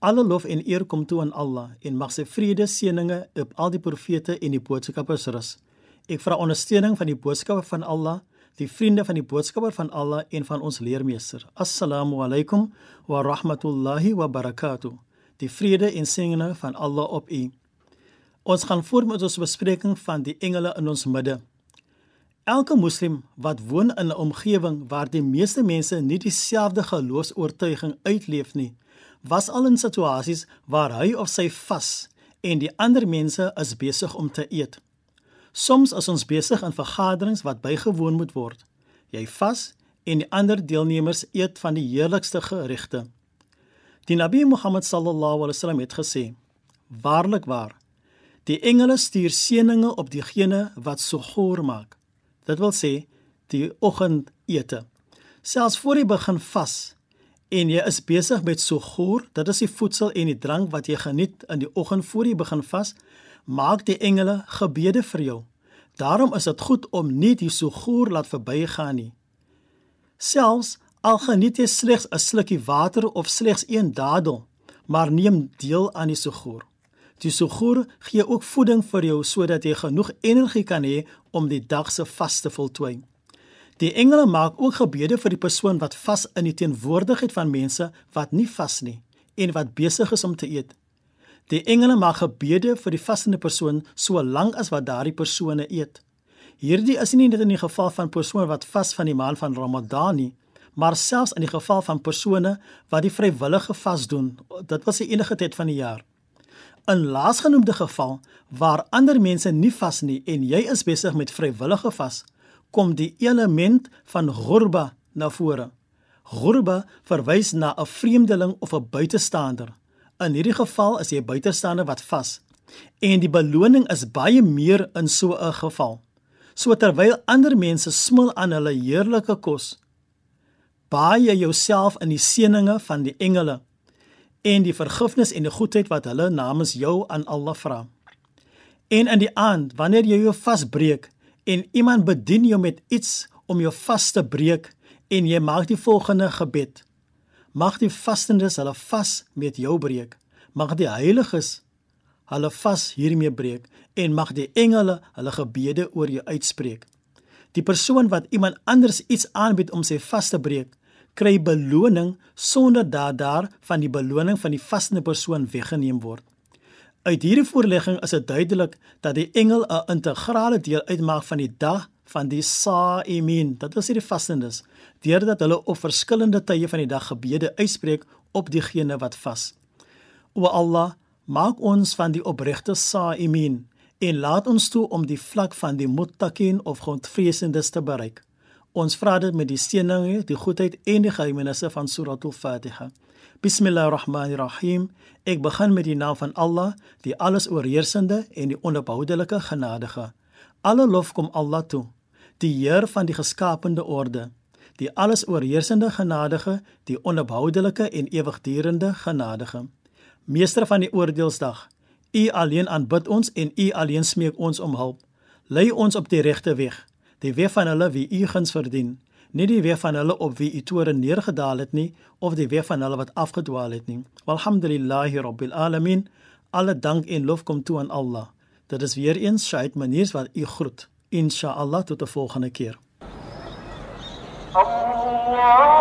Alle lof en eer kom toe aan Allah en mag sy vrede seëninge op al die profete en die boodskappers rus. Ek vra ondersteuning van die boodskapper van Allah, die vriende van die boodskapper van Allah en van ons leermeester. Assalamu alaykum wa rahmatullahi wa barakatuh. Die vrede en seëninge van Allah op u. Ons gaan voort met ons bespreking van die engele in ons midde. Elke moslim wat woon in 'n omgewing waar die meeste mense nie dieselfde geloofs-oortuiging uitleef nie, was al in situasies waar hy of sy vas en die ander mense is besig om te eet. Soms is ons besig in vergaderings wat bygewoon moet word. Jy vas en die ander deelnemers eet van die heerlikste geregte. Die Nabi Muhammad sallallahu alaihi wasallam het gesê: Waarlik waar, die engele stuur seëninge op diegene wat suhoor maak. Dit wil sê die oggendete. Selfs voor jy begin vas en jy is besig met suhoor, dit is die voedsel en die drank wat jy geniet in die oggend voor jy begin vas, maak die engele gebede vir jou. Daarom is dit goed om nie die suhoor laat verbygaan nie. Selfs al geniet jy slegs 'n slukkie water of slegs een dadel, maar neem deel aan die suhoor. Die suhoor gee ook voeding vir jou sodat jy genoeg energie kan hê om die dag se vas te voltooi. Die engele maak ook gebede vir die persoon wat vas in die teenwoordigheid van mense wat nie vas nie en wat besig is om te eet. Die engele maak gebede vir die vasende persoon solank as wat daardie persone eet. Hierdie is nie net in die geval van persone wat vas van die maand van Ramadan nie, maar selfs in die geval van persone wat die vrywillige vas doen. Dit was die enige tyd van die jaar. In laasgenoemde geval waar ander mense nie vas nie en jy is besig met vrywillige vas, kom die element van ghurba na vore. Ghurba verwys na 'n vreemdeling of 'n buitestander. In hierdie geval is jy 'n buitestander wat vas en die beloning is baie meer in so 'n geval. So terwyl ander mense smil aan hulle heerlike kos, baai jy jouself in die seëninge van die engele en die vergifnis en die goedheid wat hulle namens jou aan Allah vra. En in die aand, wanneer jy jou vasbreek en iemand bedien jou met iets om jou vas te breek en jy maak die volgende gebed: Mag die vastendes hulle vas met jou breek. Mag die heiliges hulle vas hiermee breek en mag die engele hulle gebede oor jou uitspreek. Die persoon wat iemand anders iets aanbied om sy vas te breek, kry beloning sonder dat daar van die beloning van die vasende persoon weggeneem word. Uit hierdie voorlegging is dit duidelik dat die engel 'n integrale deel uitmaak van die dag van die Sa'imin. Dit is die vastendes, deurdat hulle op verskillende tye van die dag gebede uitspreek op diegene wat vas. O Allah, maak ons van die opregte Sa'imin en laat ons toe om die vlak van die muttaqin of Godvreesendes te bereik. Ons vra dit met die seëninge, die goedheid en die geheimenisse van Suratul Fatiha. Bismillahirrahmanirrahim. Ek begin met die naam van Allah, die alles oorheersende en die onverboudelike genadige. Alle lof kom Allah toe, die Heer van die geskapende orde, die alles oorheersende genadige, die onverboudelike en ewigdurende genadige. Meester van die oordeelsdag, U alleen aanbid ons en U alleen smeek ons om hulp. Lei ons op die regte weg die weer van hulle wie u guns verdien, nie die weer van hulle op wie u toren neergedaal het nie of die weer van hulle wat afgedwaal het nie. Walhamdulillahi rabbil alamin. Alle dank en lof kom toe aan Allah. Dit is weer eens Shaid Maniers wat u groet. Insha Allah tot 'n volgende keer. Allah